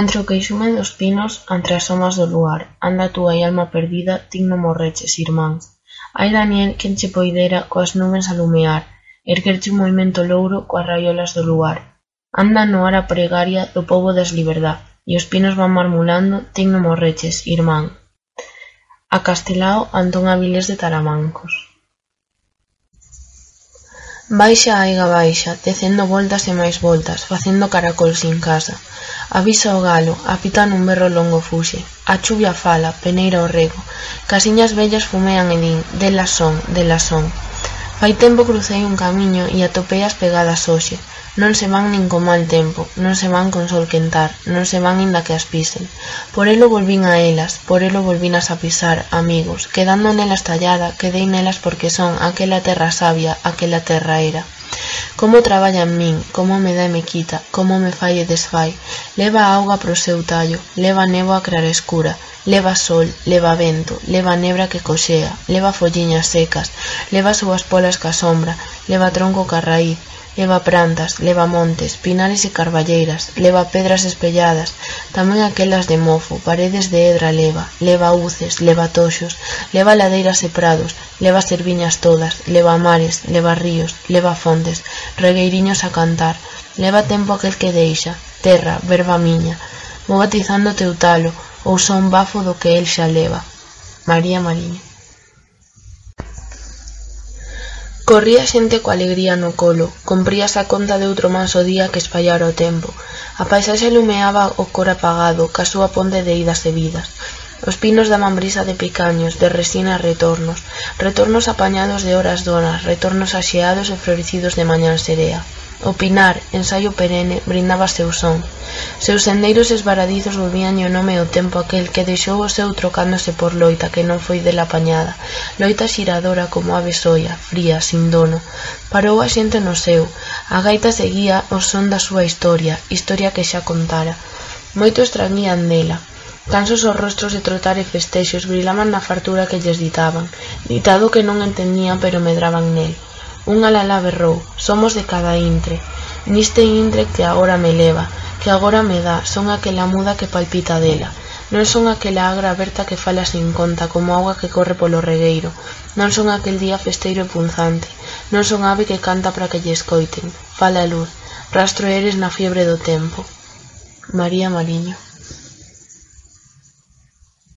Antre o queixume dos pinos, antre as somas do luar, anda a túa alma perdida, ti non morreches, irmáns. Ai, Daniel, quen che poidera coas nubes alumear, erguerche un movimento louro coas raiolas do luar. Anda no ar a pregaria do povo das liberdad, e os pinos van marmulando, ti non morreches, irmán. A Castelao, Antón Avilés de Taramancos. Baixa aiga baixa, tecendo voltas e máis voltas, facendo caracol sin casa. Avisa o galo, apita nun berro longo fuxe. A chuvia fala, peneira o rego. Casiñas vellas fumean e din, delas son, delas son. Fai tempo crucei un camiño e atopei as pegadas hoxe. Non se van nin co mal tempo, non se van con sol quentar, non se van inda que as pisen. Por elo volvín a elas, por elo volvínas a pisar, amigos, quedando nelas tallada, quedei nelas porque son aquela terra sabia, aquela terra era. Como traballa en min, como me dá e me quita, como me fai e desfai. Leva auga pro seu tallo, leva nevo a escura, leva sol, leva vento, leva nebra que coxea, leva folliñas secas, leva as súas polas ca sombra, leva tronco carraí, leva prantas, leva montes, pinares e carballeiras, leva pedras espelladas, tamén aquelas de mofo, paredes de edra leva, leva uces, leva toxos, leva ladeiras e prados, leva serviñas todas, leva mares, leva ríos, leva fontes, regueiriños a cantar, leva tempo aquel que deixa, terra, verba miña, vou batizando teu talo, ou son bafo do que el xa leva. María Mariño. Corría xente coa alegría no colo, compríase a conta de outro manso día que espallara o tempo. A paisaxe lumeaba o cor apagado, ca súa ponte de idas e vidas. Os pinos daban brisa de picaños, de resinas retornos, retornos apañados de horas donas, retornos axeados e florecidos de mañán serea. O pinar, ensaio perene, brindaba seu son. Seus sendeiros esvaradizos volvían o nome ao tempo aquel que deixou o seu trocándose por loita que non foi dela apañada, loita xiradora como ave soia, fría, sin dono. Parou a xente no seu, a gaita seguía o son da súa historia, historia que xa contara. Moito extrañían dela, Cansos os rostros de trotar e festexos brilaban na fartura que lles ditaban, ditado que non entendían pero medraban nel. Un alalá berrou, somos de cada intre, niste intre que agora me leva, que agora me dá, son aquela muda que palpita dela, Non son aquela agra aberta que fala sin conta, como auga que corre polo regueiro. Non son aquel día festeiro e punzante. Non son ave que canta para que lle escoiten. Fala a luz. Rastro eres na fiebre do tempo. María Mariño.